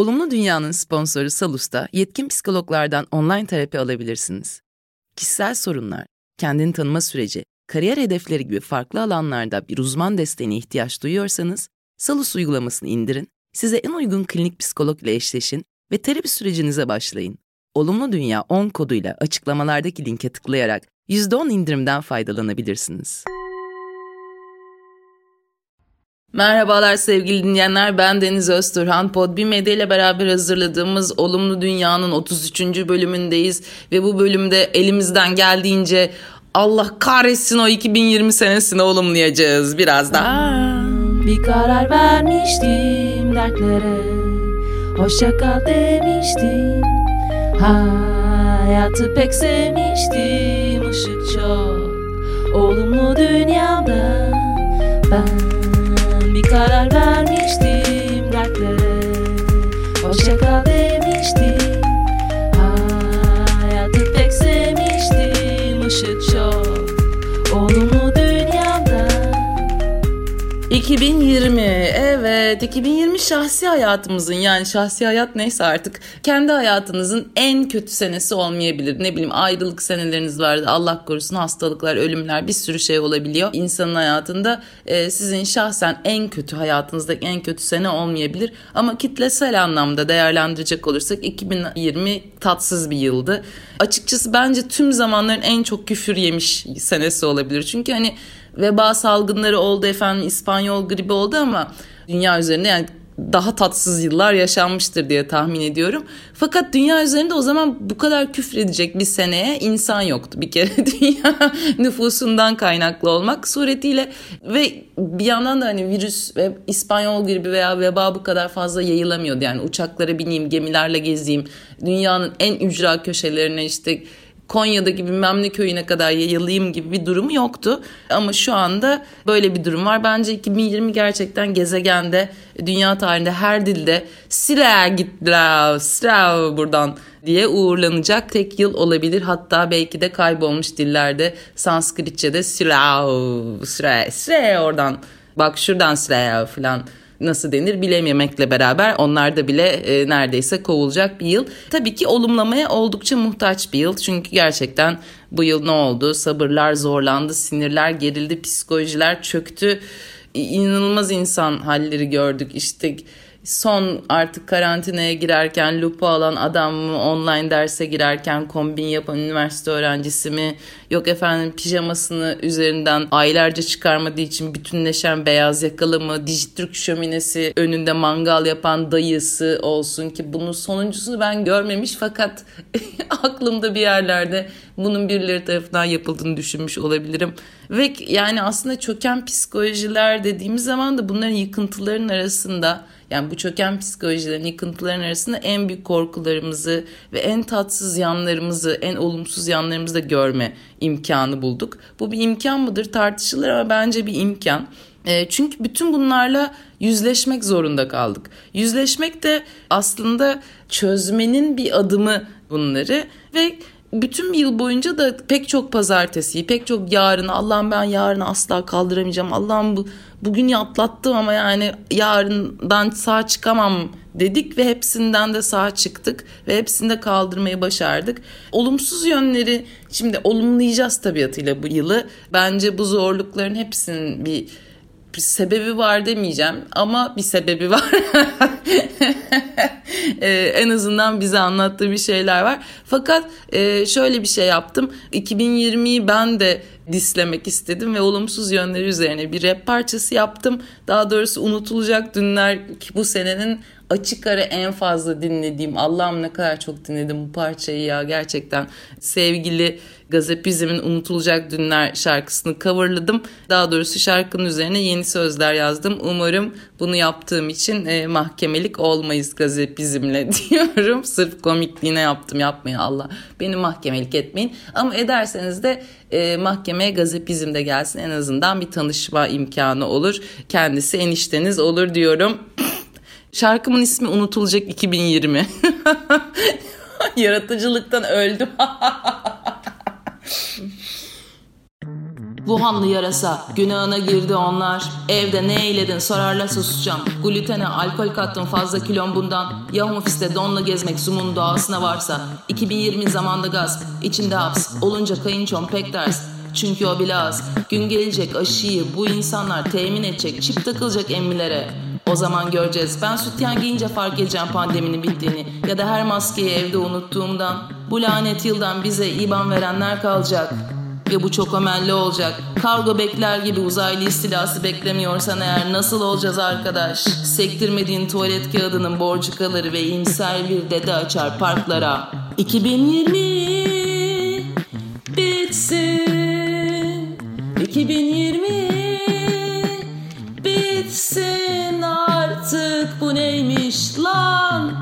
Olumlu Dünya'nın sponsoru Salus'ta yetkin psikologlardan online terapi alabilirsiniz. Kişisel sorunlar, kendini tanıma süreci, kariyer hedefleri gibi farklı alanlarda bir uzman desteğine ihtiyaç duyuyorsanız Salus uygulamasını indirin, size en uygun klinik psikolog ile eşleşin ve terapi sürecinize başlayın. Olumlu Dünya 10 koduyla açıklamalardaki linke tıklayarak %10 indirimden faydalanabilirsiniz. Merhabalar sevgili dinleyenler ben Deniz Özturhan. Podbi Medya ile beraber hazırladığımız Olumlu Dünya'nın 33. bölümündeyiz ve bu bölümde elimizden geldiğince Allah kahretsin o 2020 senesini olumlayacağız biraz daha. Bir karar vermiştim dertlere Hoşça kal demiştim Hayatı pek sevmiştim ışık çok Olumlu dünyada Ben Bir karar vermiştim dertlere Hoşçakal demiştim. 2020 evet 2020 şahsi hayatımızın yani şahsi hayat neyse artık kendi hayatınızın en kötü senesi olmayabilir. Ne bileyim ayrılık seneleriniz vardı Allah korusun hastalıklar ölümler bir sürü şey olabiliyor insanın hayatında e, sizin şahsen en kötü hayatınızdaki en kötü sene olmayabilir ama kitlesel anlamda değerlendirecek olursak 2020 tatsız bir yıldı. Açıkçası bence tüm zamanların en çok küfür yemiş senesi olabilir çünkü hani veba salgınları oldu efendim İspanyol gribi oldu ama dünya üzerinde yani daha tatsız yıllar yaşanmıştır diye tahmin ediyorum. Fakat dünya üzerinde o zaman bu kadar küfredecek bir seneye insan yoktu. Bir kere dünya nüfusundan kaynaklı olmak suretiyle ve bir yandan da hani virüs ve İspanyol gribi veya veba bu kadar fazla yayılamıyordu. Yani uçaklara bineyim, gemilerle gezeyim, dünyanın en ücra köşelerine işte Konya'daki bilmem ne köyüne kadar yayılayım gibi bir durumu yoktu. Ama şu anda böyle bir durum var. Bence 2020 gerçekten gezegende, dünya tarihinde her dilde sila gittiler, sila buradan diye uğurlanacak tek yıl olabilir. Hatta belki de kaybolmuş dillerde Sanskritçe'de sila, sila, sila oradan bak şuradan sila falan nasıl denir bilememekle beraber onlar da bile e, neredeyse kovulacak bir yıl. Tabii ki olumlamaya oldukça muhtaç bir yıl. Çünkü gerçekten bu yıl ne oldu? Sabırlar zorlandı, sinirler gerildi, psikolojiler çöktü. İnanılmaz insan halleri gördük. İşte son artık karantinaya girerken lupa alan adam mı, online derse girerken kombin yapan üniversite öğrencisi mi, yok efendim pijamasını üzerinden aylarca çıkarmadığı için bütünleşen beyaz yakalı mı, Dijitürk şöminesi önünde mangal yapan dayısı olsun ki bunun sonuncusunu ben görmemiş fakat aklımda bir yerlerde bunun birileri tarafından yapıldığını düşünmüş olabilirim. Ve yani aslında çöken psikolojiler dediğimiz zaman da bunların yıkıntıların arasında yani bu çöken psikolojilerin yıkıntıların arasında en büyük korkularımızı ve en tatsız yanlarımızı, en olumsuz yanlarımızı da görme imkanı bulduk. Bu bir imkan mıdır tartışılır ama bence bir imkan. E, çünkü bütün bunlarla yüzleşmek zorunda kaldık. Yüzleşmek de aslında çözmenin bir adımı bunları ve bütün yıl boyunca da pek çok pazartesi, pek çok yarını Allah'ım ben yarını asla kaldıramayacağım. Allah'ım bu bugün atlattım ama yani yarından sağ çıkamam dedik ve hepsinden de sağ çıktık ve hepsini de kaldırmayı başardık. Olumsuz yönleri şimdi olumlayacağız tabiatıyla bu yılı. Bence bu zorlukların hepsinin bir bir sebebi var demeyeceğim ama bir sebebi var. ee, en azından bize anlattığı bir şeyler var. Fakat e, şöyle bir şey yaptım. 2020'yi ben de dislemek istedim ve olumsuz yönleri üzerine bir rap parçası yaptım. Daha doğrusu unutulacak dünler bu senenin açık ara en fazla dinlediğim Allah'ım ne kadar çok dinledim bu parçayı ya gerçekten sevgili Gazapizm'in Unutulacak Dünler şarkısını coverladım. Daha doğrusu şarkının üzerine yeni sözler yazdım. Umarım bunu yaptığım için e, mahkemelik olmayız Gazapizm'le diyorum. Sırf komikliğine yaptım yapmayın Allah. Beni mahkemelik etmeyin. Ama ederseniz de e, mahkemeye Gazapizm de gelsin. En azından bir tanışma imkanı olur. Kendisi enişteniz olur diyorum. Şarkımın ismi unutulacak 2020. Yaratıcılıktan öldüm. Wuhanlı yarasa günahına girdi onlar. Evde ne eyledin sorarlarsa susacağım. Glutene alkol kattın fazla kilon bundan. Ya ofiste donla gezmek sumun doğasına varsa. 2020 zamanda gaz içinde haps olunca kayınçom pek ders. Çünkü o bile az. Gün gelecek aşıyı bu insanlar temin edecek. Çip takılacak emmilere. O zaman göreceğiz. Ben sütyen giyince fark edeceğim pandeminin bittiğini. Ya da her maskeyi evde unuttuğumdan. Bu lanet yıldan bize iban verenler kalacak. Ve bu çok ömelli olacak. Kargo bekler gibi uzaylı istilası beklemiyorsan eğer nasıl olacağız arkadaş? Sektirmediğin tuvalet kağıdının borcu kalır ve imser bir dede açar parklara. 2020 bitsin. 2020 bitsin artık bu neymiş lan?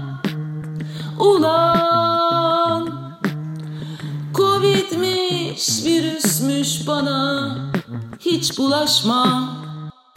Ulan Covid'miş virüsmüş bana hiç bulaşma.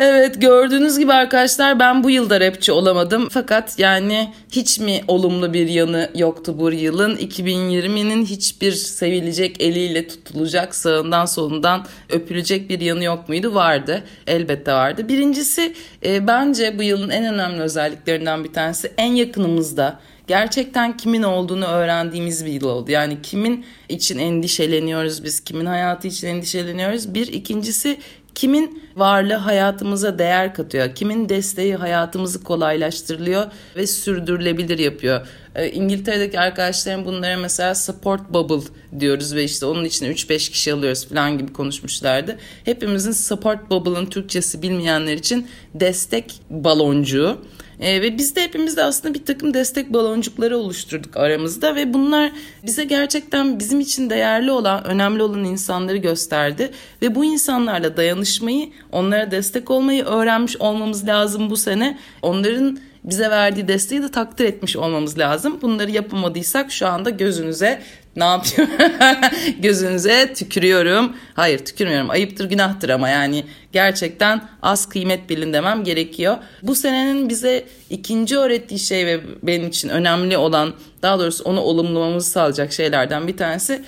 Evet gördüğünüz gibi arkadaşlar ben bu yılda rapçi olamadım. Fakat yani hiç mi olumlu bir yanı yoktu bu yılın? 2020'nin hiçbir sevilecek eliyle tutulacak sağından solundan öpülecek bir yanı yok muydu? Vardı. Elbette vardı. Birincisi e, bence bu yılın en önemli özelliklerinden bir tanesi en yakınımızda gerçekten kimin olduğunu öğrendiğimiz bir yıl oldu. Yani kimin için endişeleniyoruz biz, kimin hayatı için endişeleniyoruz. Bir ikincisi kimin varlığı hayatımıza değer katıyor, kimin desteği hayatımızı kolaylaştırılıyor ve sürdürülebilir yapıyor. Ee, İngiltere'deki arkadaşlarım bunlara mesela support bubble diyoruz ve işte onun için 3-5 kişi alıyoruz falan gibi konuşmuşlardı. Hepimizin support bubble'ın Türkçesi bilmeyenler için destek baloncuğu. E, ve biz de hepimiz de aslında bir takım destek baloncukları oluşturduk aramızda ve bunlar bize gerçekten bizim için değerli olan, önemli olan insanları gösterdi ve bu insanlarla dayanışmayı, onlara destek olmayı öğrenmiş olmamız lazım bu sene. Onların bize verdiği desteği de takdir etmiş olmamız lazım. Bunları yapamadıysak şu anda gözünüze ne yapıyor? Gözünüze tükürüyorum. Hayır tükürmüyorum. Ayıptır günahtır ama yani gerçekten az kıymet bilin demem gerekiyor. Bu senenin bize ikinci öğrettiği şey ve benim için önemli olan daha doğrusu onu olumlamamızı sağlayacak şeylerden bir tanesi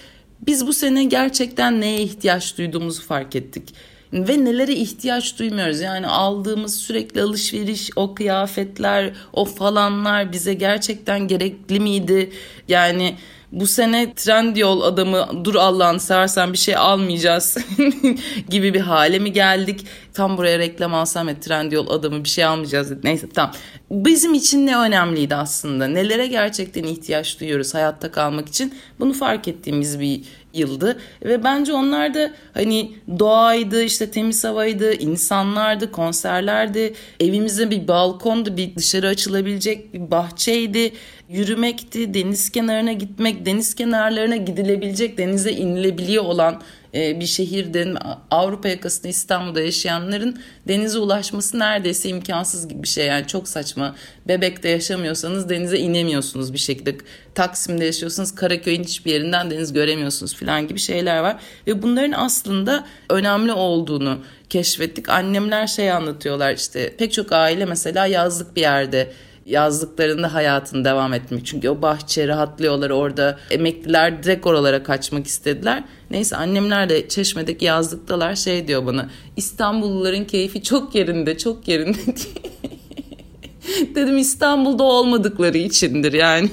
biz bu sene gerçekten neye ihtiyaç duyduğumuzu fark ettik ve nelere ihtiyaç duymuyoruz. Yani aldığımız sürekli alışveriş, o kıyafetler, o falanlar bize gerçekten gerekli miydi? Yani bu sene Trendyol adamı dur Allah'ını seversen bir şey almayacağız gibi bir hale mi geldik? Tam buraya reklam alsam ya Trendyol adamı bir şey almayacağız. Neyse tamam. Bizim için ne önemliydi aslında? Nelere gerçekten ihtiyaç duyuyoruz hayatta kalmak için? Bunu fark ettiğimiz bir yıldı ve bence onlar da hani doğaydı işte temiz havaydı insanlardı konserlerdi evimizde bir balkondu bir dışarı açılabilecek bir bahçeydi yürümekti deniz kenarına gitmek deniz kenarlarına gidilebilecek denize inilebiliyor olan e, bir şehirde Avrupa yakasında İstanbul'da yaşayanların denize ulaşması neredeyse imkansız gibi bir şey. Yani çok saçma. Bebek'te yaşamıyorsanız denize inemiyorsunuz bir şekilde. Taksim'de yaşıyorsanız Karaköy'ün hiçbir yerinden deniz göremiyorsunuz falan gibi şeyler var. Ve bunların aslında önemli olduğunu keşfettik. Annemler şey anlatıyorlar işte pek çok aile mesela yazlık bir yerde yazlıklarında hayatını devam etmek. Çünkü o bahçe rahatlıyorlar orada. Emekliler direkt oralara kaçmak istediler. Neyse annemler de Çeşme'deki yazlıktalar şey diyor bana. İstanbulluların keyfi çok yerinde çok yerinde Dedim İstanbul'da olmadıkları içindir yani.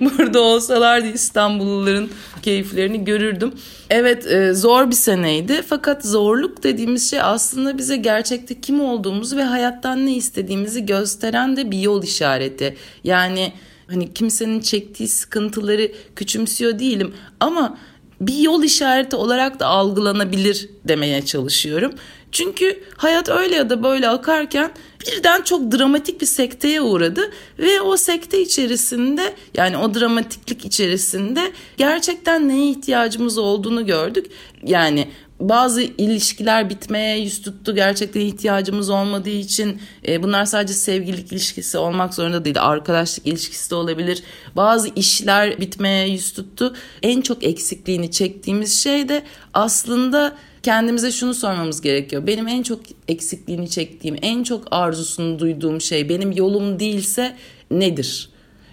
Burada olsalardı İstanbulluların keyiflerini görürdüm. Evet e, zor bir seneydi fakat zorluk dediğimiz şey aslında bize gerçekte kim olduğumuzu ve hayattan ne istediğimizi gösteren de bir yol işareti. Yani hani kimsenin çektiği sıkıntıları küçümsüyor değilim ama bir yol işareti olarak da algılanabilir demeye çalışıyorum. Çünkü hayat öyle ya da böyle akarken birden çok dramatik bir sekteye uğradı ve o sekte içerisinde yani o dramatiklik içerisinde gerçekten neye ihtiyacımız olduğunu gördük. Yani bazı ilişkiler bitmeye yüz tuttu. Gerçekten ihtiyacımız olmadığı için e, bunlar sadece sevgililik ilişkisi olmak zorunda değil. Arkadaşlık ilişkisi de olabilir. Bazı işler bitmeye yüz tuttu. En çok eksikliğini çektiğimiz şey de aslında kendimize şunu sormamız gerekiyor. Benim en çok eksikliğini çektiğim, en çok arzusunu duyduğum şey benim yolum değilse nedir?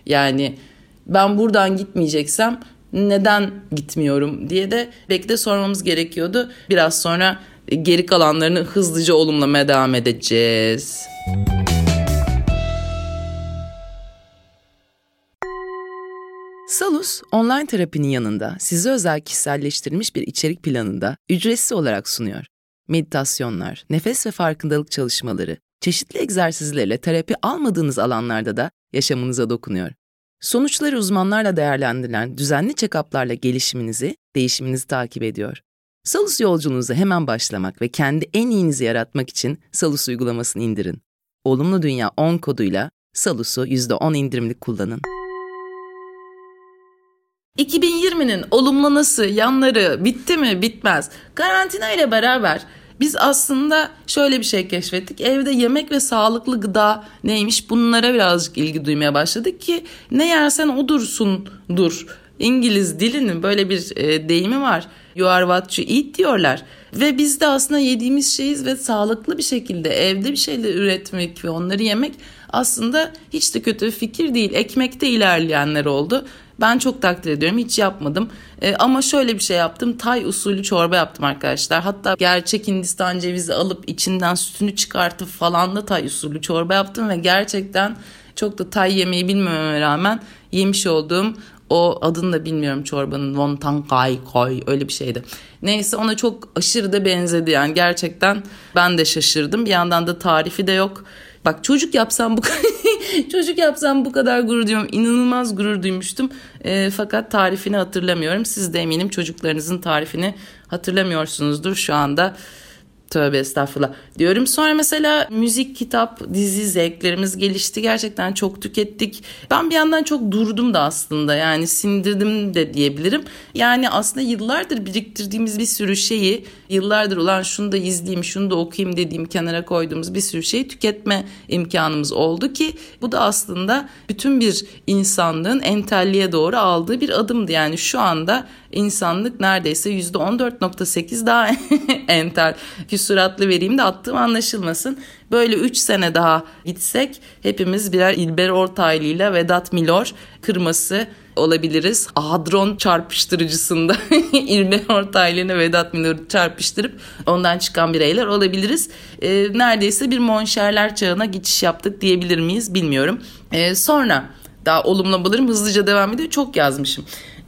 Yani ben buradan gitmeyeceksem neden gitmiyorum diye de belki de sormamız gerekiyordu. Biraz sonra geri kalanlarını hızlıca olumlamaya devam edeceğiz. Salus, online terapinin yanında size özel kişiselleştirilmiş bir içerik planında ücretsiz olarak sunuyor. Meditasyonlar, nefes ve farkındalık çalışmaları, çeşitli egzersizlerle terapi almadığınız alanlarda da yaşamınıza dokunuyor. Sonuçları uzmanlarla değerlendirilen düzenli check-up'larla gelişiminizi, değişiminizi takip ediyor. Salus yolculuğunuza hemen başlamak ve kendi en iyinizi yaratmak için Salus uygulamasını indirin. Olumlu Dünya 10 koduyla Salus'u %10 indirimli kullanın. 2020'nin olumlaması, yanları bitti mi bitmez. Karantina ile beraber biz aslında şöyle bir şey keşfettik. Evde yemek ve sağlıklı gıda neymiş bunlara birazcık ilgi duymaya başladık ki ne yersen odursun dur. İngiliz dilinin böyle bir e, deyimi var. You are what you eat diyorlar. Ve biz de aslında yediğimiz şeyiz ve sağlıklı bir şekilde evde bir şeyler üretmek ve onları yemek aslında hiç de kötü bir fikir değil. Ekmekte ilerleyenler oldu. Ben çok takdir ediyorum. Hiç yapmadım. E, ama şöyle bir şey yaptım. Tay usulü çorba yaptım arkadaşlar. Hatta gerçek Hindistan cevizi alıp içinden sütünü çıkartıp falan da tay usulü çorba yaptım ve gerçekten çok da tay yemeği bilmememe rağmen yemiş olduğum o adını da bilmiyorum çorbanın wonton kai koy öyle bir şeydi. Neyse ona çok aşırı da benzedi yani gerçekten ben de şaşırdım. Bir yandan da tarifi de yok. Bak çocuk yapsam bu çocuk yapsam bu kadar gurur duyuyorum. İnanılmaz gurur duymuştum. E, fakat tarifini hatırlamıyorum. Siz de eminim çocuklarınızın tarifini hatırlamıyorsunuzdur şu anda. Tövbe estağfurullah diyorum. Sonra mesela müzik, kitap, dizi zevklerimiz gelişti. Gerçekten çok tükettik. Ben bir yandan çok durdum da aslında yani sindirdim de diyebilirim. Yani aslında yıllardır biriktirdiğimiz bir sürü şeyi yıllardır olan şunu da izleyeyim, şunu da okuyayım dediğim kenara koyduğumuz bir sürü şeyi tüketme imkanımız oldu ki bu da aslında bütün bir insanlığın entelliğe doğru aldığı bir adımdı. Yani şu anda insanlık neredeyse %14.8 daha entel küsuratlı vereyim de attığım anlaşılmasın. Böyle 3 sene daha gitsek hepimiz birer İlber Ortaylı ile Vedat Milor kırması olabiliriz. Hadron çarpıştırıcısında İlber Ortaylı ile Vedat Milor'u çarpıştırıp ondan çıkan bireyler olabiliriz. E, neredeyse bir monşerler çağına geçiş yaptık diyebilir miyiz bilmiyorum. E, sonra daha olumlamalarım hızlıca devam ediyor. Çok yazmışım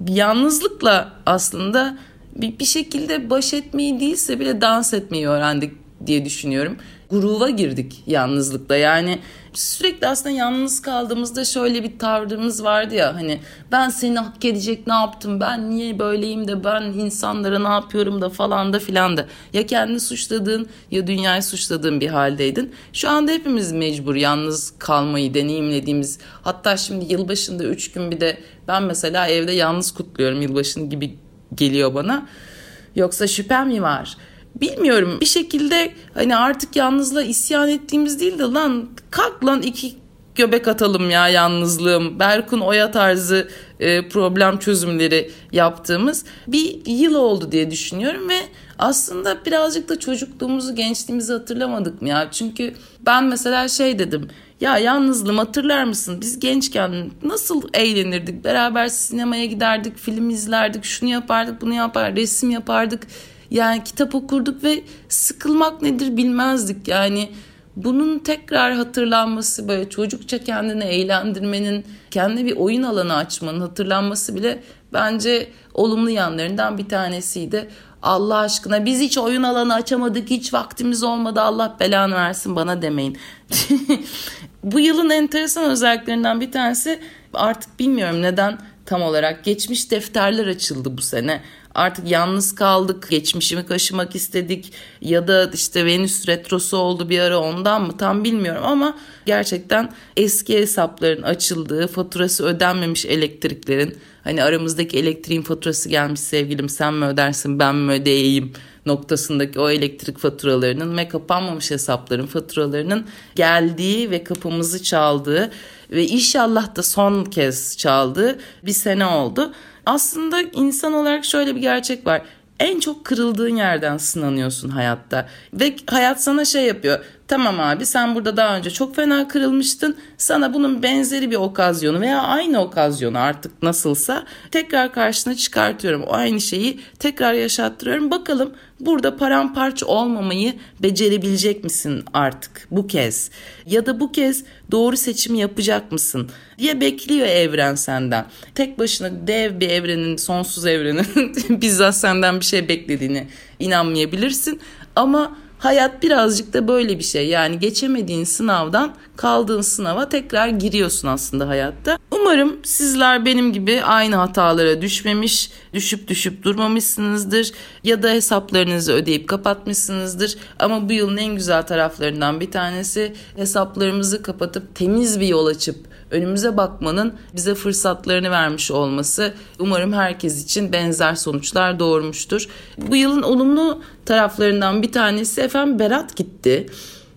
yalnızlıkla aslında bir, bir şekilde baş etmeyi değilse bile dans etmeyi öğrendik diye düşünüyorum. Gruva girdik yalnızlıkla yani sürekli aslında yalnız kaldığımızda şöyle bir tavrımız vardı ya hani ben seni hak edecek ne yaptım ben niye böyleyim de ben insanlara ne yapıyorum da falan da filan da ya kendini suçladığın ya dünyayı suçladığın bir haldeydin. Şu anda hepimiz mecbur yalnız kalmayı deneyimlediğimiz hatta şimdi yılbaşında üç gün bir de ben mesela evde yalnız kutluyorum yılbaşını gibi geliyor bana. Yoksa şüphem mi var? Bilmiyorum bir şekilde hani artık yalnızla isyan ettiğimiz değil de lan kalk lan iki göbek atalım ya yalnızlığım. Berkun Oya tarzı e, problem çözümleri yaptığımız bir yıl oldu diye düşünüyorum ve aslında birazcık da çocukluğumuzu, gençliğimizi hatırlamadık mı ya? Çünkü ben mesela şey dedim. Ya yalnızlığım hatırlar mısın? Biz gençken nasıl eğlenirdik? Beraber sinemaya giderdik, film izlerdik, şunu yapardık, bunu yapardık, resim yapardık. Yani kitap okurduk ve sıkılmak nedir bilmezdik. Yani bunun tekrar hatırlanması böyle çocukça kendini eğlendirmenin, kendi bir oyun alanı açmanın hatırlanması bile bence olumlu yanlarından bir tanesiydi. Allah aşkına biz hiç oyun alanı açamadık, hiç vaktimiz olmadı. Allah belanı versin bana demeyin. Bu yılın enteresan özelliklerinden bir tanesi artık bilmiyorum neden tam olarak geçmiş defterler açıldı bu sene. Artık yalnız kaldık, geçmişimi kaşımak istedik ya da işte Venüs retrosu oldu bir ara ondan mı tam bilmiyorum ama gerçekten eski hesapların açıldığı, faturası ödenmemiş elektriklerin hani aramızdaki elektriğin faturası gelmiş sevgilim sen mi ödersin ben mi ödeyeyim noktasındaki o elektrik faturalarının ve kapanmamış hesapların faturalarının geldiği ve kapımızı çaldığı ve inşallah da son kez çaldığı bir sene oldu. Aslında insan olarak şöyle bir gerçek var. En çok kırıldığın yerden sınanıyorsun hayatta. Ve hayat sana şey yapıyor. Tamam abi sen burada daha önce çok fena kırılmıştın. Sana bunun benzeri bir okazyonu veya aynı okazyonu artık nasılsa tekrar karşına çıkartıyorum. O aynı şeyi tekrar yaşattırıyorum. Bakalım burada paramparça olmamayı becerebilecek misin artık bu kez? Ya da bu kez doğru seçimi yapacak mısın diye bekliyor evren senden. Tek başına dev bir evrenin, sonsuz evrenin bizzat senden bir şey beklediğini inanmayabilirsin. Ama Hayat birazcık da böyle bir şey. Yani geçemediğin sınavdan kaldığın sınava tekrar giriyorsun aslında hayatta. Umarım sizler benim gibi aynı hatalara düşmemiş, düşüp düşüp durmamışsınızdır ya da hesaplarınızı ödeyip kapatmışsınızdır. Ama bu yılın en güzel taraflarından bir tanesi hesaplarımızı kapatıp temiz bir yol açıp önümüze bakmanın bize fırsatlarını vermiş olması umarım herkes için benzer sonuçlar doğurmuştur. Bu yılın olumlu taraflarından bir tanesi efendim Berat gitti.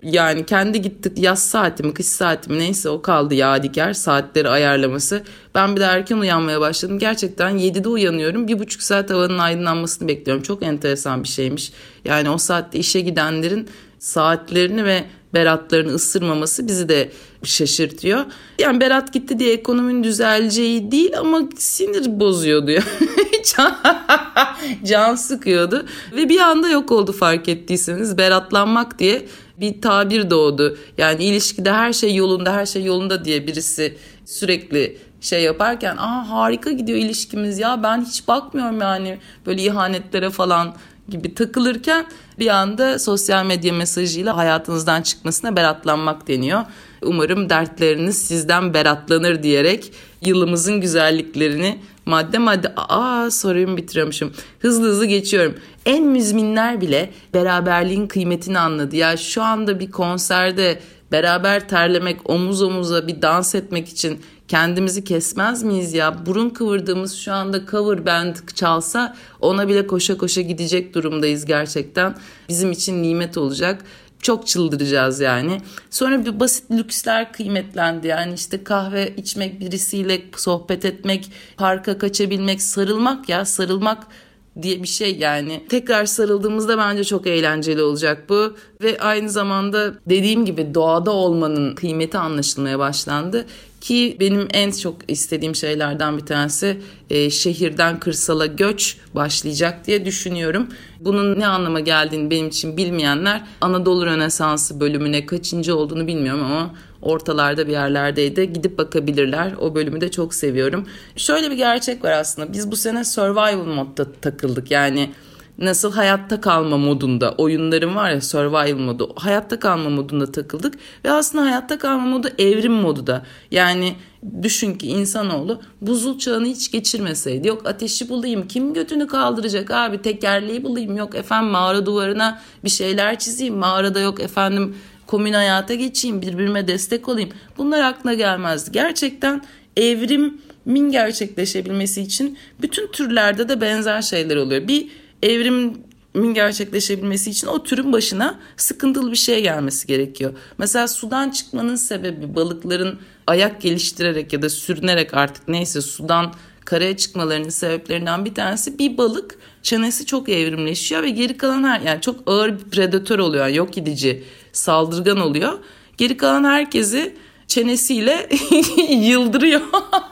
Yani kendi gittik yaz saati mi kış saati mi neyse o kaldı yadigar saatleri ayarlaması. Ben bir de erken uyanmaya başladım. Gerçekten 7'de uyanıyorum. Bir buçuk saat havanın aydınlanmasını bekliyorum. Çok enteresan bir şeymiş. Yani o saatte işe gidenlerin saatlerini ve Beratların ısırmaması bizi de şaşırtıyor. Yani Berat gitti diye ekonominin düzeleceği değil ama sinir bozuyordu ya. can, can sıkıyordu ve bir anda yok oldu fark ettiyseniz. Beratlanmak diye bir tabir doğdu. Yani ilişkide her şey yolunda, her şey yolunda diye birisi sürekli şey yaparken aa harika gidiyor ilişkimiz ya ben hiç bakmıyorum yani böyle ihanetlere falan gibi takılırken bir anda sosyal medya mesajıyla hayatınızdan çıkmasına beratlanmak deniyor. Umarım dertleriniz sizden beratlanır diyerek yılımızın güzelliklerini madde madde aa soruyu bitiriyormuşum. Hızlı hızlı geçiyorum. En müzminler bile beraberliğin kıymetini anladı. Ya şu anda bir konserde beraber terlemek, omuz omuza bir dans etmek için kendimizi kesmez miyiz ya? Burun kıvırdığımız şu anda cover band çalsa ona bile koşa koşa gidecek durumdayız gerçekten. Bizim için nimet olacak. Çok çıldıracağız yani. Sonra bir basit lüksler kıymetlendi. Yani işte kahve içmek, birisiyle sohbet etmek, parka kaçabilmek, sarılmak ya sarılmak diye bir şey yani. Tekrar sarıldığımızda bence çok eğlenceli olacak bu ve aynı zamanda dediğim gibi doğada olmanın kıymeti anlaşılmaya başlandı. Ki benim en çok istediğim şeylerden bir tanesi e, şehirden kırsala göç başlayacak diye düşünüyorum. Bunun ne anlama geldiğini benim için bilmeyenler Anadolu Rönesansı bölümüne kaçıncı olduğunu bilmiyorum ama ortalarda bir yerlerdeydi. Gidip bakabilirler. O bölümü de çok seviyorum. Şöyle bir gerçek var aslında. Biz bu sene survival modda takıldık. Yani nasıl hayatta kalma modunda oyunların var ya survival modu hayatta kalma modunda takıldık ve aslında hayatta kalma modu evrim modu da. Yani düşün ki insanoğlu buzul çağını hiç geçirmeseydi yok ateşi bulayım kim götünü kaldıracak abi tekerleği bulayım yok efendim mağara duvarına bir şeyler çizeyim mağarada yok efendim komün hayata geçeyim birbirime destek olayım. Bunlar aklına gelmezdi. Gerçekten evrimin gerçekleşebilmesi için bütün türlerde de benzer şeyler oluyor. Bir evrimin gerçekleşebilmesi için o türün başına sıkıntılı bir şey gelmesi gerekiyor. Mesela sudan çıkmanın sebebi balıkların ayak geliştirerek ya da sürünerek artık neyse sudan karaya çıkmalarının sebeplerinden bir tanesi bir balık çenesi çok evrimleşiyor ve geri kalan her yani çok ağır bir predatör oluyor. Yok gidici, saldırgan oluyor. Geri kalan herkesi çenesiyle yıldırıyor.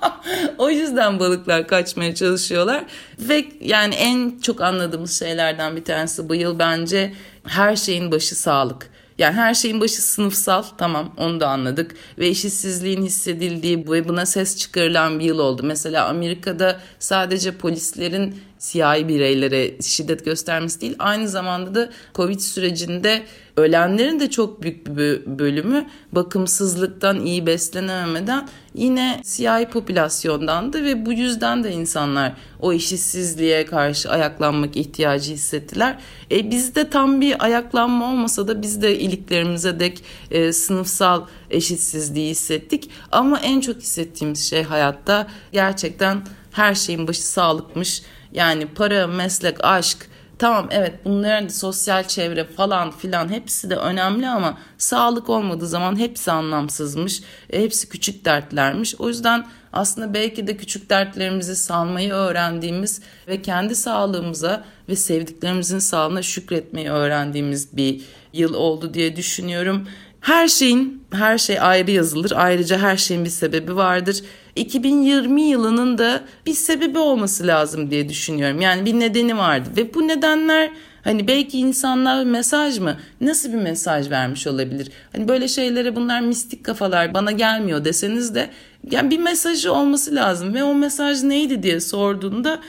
o yüzden balıklar kaçmaya çalışıyorlar. Ve yani en çok anladığımız şeylerden bir tanesi bu yıl bence her şeyin başı sağlık. Yani her şeyin başı sınıfsal tamam onu da anladık ve eşitsizliğin hissedildiği ve buna ses çıkarılan bir yıl oldu. Mesela Amerika'da sadece polislerin siyahi bireylere şiddet göstermesi değil aynı zamanda da Covid sürecinde ölenlerin de çok büyük bir bölümü bakımsızlıktan iyi beslenememeden yine siyahi popülasyondandı ve bu yüzden de insanlar o eşitsizliğe karşı ayaklanmak ihtiyacı hissettiler. E, bizde tam bir ayaklanma olmasa da biz de iliklerimize dek e, sınıfsal eşitsizliği hissettik. Ama en çok hissettiğimiz şey hayatta gerçekten her şeyin başı sağlıkmış. Yani para, meslek, aşk tamam evet bunların sosyal çevre falan filan hepsi de önemli ama sağlık olmadığı zaman hepsi anlamsızmış. E, hepsi küçük dertlermiş. O yüzden aslında belki de küçük dertlerimizi salmayı öğrendiğimiz ve kendi sağlığımıza ve sevdiklerimizin sağlığına şükretmeyi öğrendiğimiz bir yıl oldu diye düşünüyorum. Her şeyin, her şey ayrı yazılır. Ayrıca her şeyin bir sebebi vardır. 2020 yılının da bir sebebi olması lazım diye düşünüyorum. Yani bir nedeni vardı ve bu nedenler Hani belki insanlar mesaj mı? Nasıl bir mesaj vermiş olabilir? Hani böyle şeylere bunlar mistik kafalar bana gelmiyor deseniz de yani bir mesajı olması lazım ve o mesaj neydi diye sorduğunda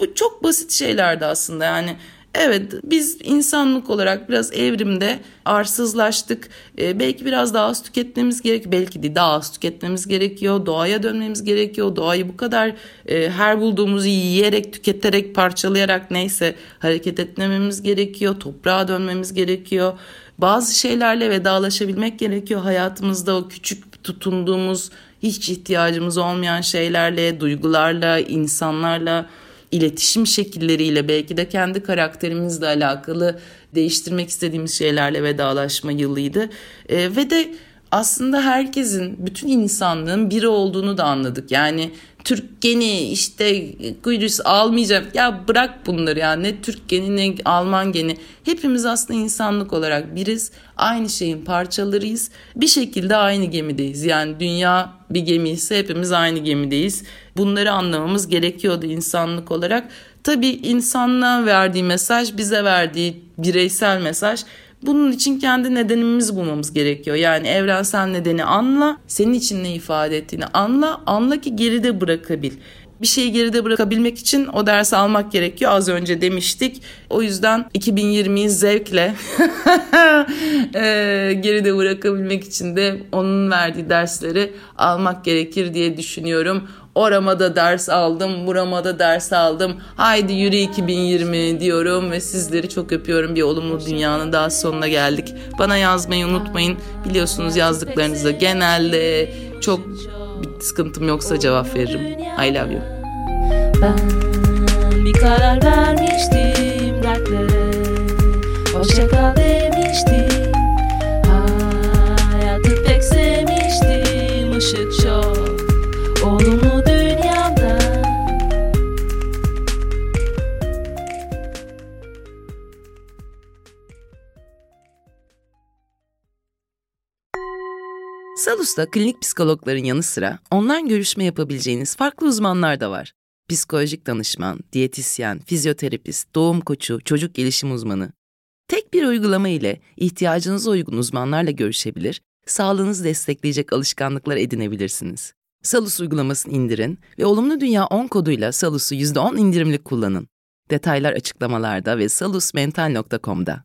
bu çok basit şeylerdi aslında yani Evet biz insanlık olarak biraz evrimde arsızlaştık. Ee, belki biraz daha az tüketmemiz gerek, belki de daha az tüketmemiz gerekiyor. Doğaya dönmemiz gerekiyor. Doğayı bu kadar e, her bulduğumuzu yiyerek, tüketerek, parçalayarak neyse hareket etmememiz gerekiyor. Toprağa dönmemiz gerekiyor. Bazı şeylerle vedalaşabilmek gerekiyor hayatımızda o küçük tutunduğumuz hiç ihtiyacımız olmayan şeylerle, duygularla, insanlarla iletişim şekilleriyle belki de kendi karakterimizle alakalı değiştirmek istediğimiz şeylerle vedalaşma yılıydı. E, ve de aslında herkesin, bütün insanlığın biri olduğunu da anladık. Yani Türk geni işte Kudüs almayacağım. Ya bırak bunları ya ne Türk geni ne Alman geni. Hepimiz aslında insanlık olarak biriz. Aynı şeyin parçalarıyız. Bir şekilde aynı gemideyiz. Yani dünya bir gemi ise hepimiz aynı gemideyiz. Bunları anlamamız gerekiyordu insanlık olarak. Tabii insanlığa verdiği mesaj bize verdiği bireysel mesaj bunun için kendi nedenimizi bulmamız gerekiyor. Yani evrensel nedeni anla, senin için ne ifade ettiğini anla, anla ki geride bırakabil. Bir şeyi geride bırakabilmek için o dersi almak gerekiyor. Az önce demiştik. O yüzden 2020'yi zevkle geride bırakabilmek için de onun verdiği dersleri almak gerekir diye düşünüyorum. Orama da ders aldım, burama da ders aldım. Haydi yürü 2020 diyorum ve sizleri çok öpüyorum. Bir olumlu dünyanın daha sonuna geldik. Bana yazmayı unutmayın. Biliyorsunuz yazdıklarınızda genelde çok bir sıkıntım yoksa cevap veririm. I love you. Ben bir karar vermiştim dertlere Hoşça demiştim Hayatı pek sevmiştim ışık çok Olumlu Salus'ta klinik psikologların yanı sıra online görüşme yapabileceğiniz farklı uzmanlar da var. Psikolojik danışman, diyetisyen, fizyoterapist, doğum koçu, çocuk gelişim uzmanı. Tek bir uygulama ile ihtiyacınıza uygun uzmanlarla görüşebilir, sağlığınızı destekleyecek alışkanlıklar edinebilirsiniz. Salus uygulamasını indirin ve Olumlu Dünya 10 koduyla Salus'u %10 indirimli kullanın. Detaylar açıklamalarda ve salusmental.com'da.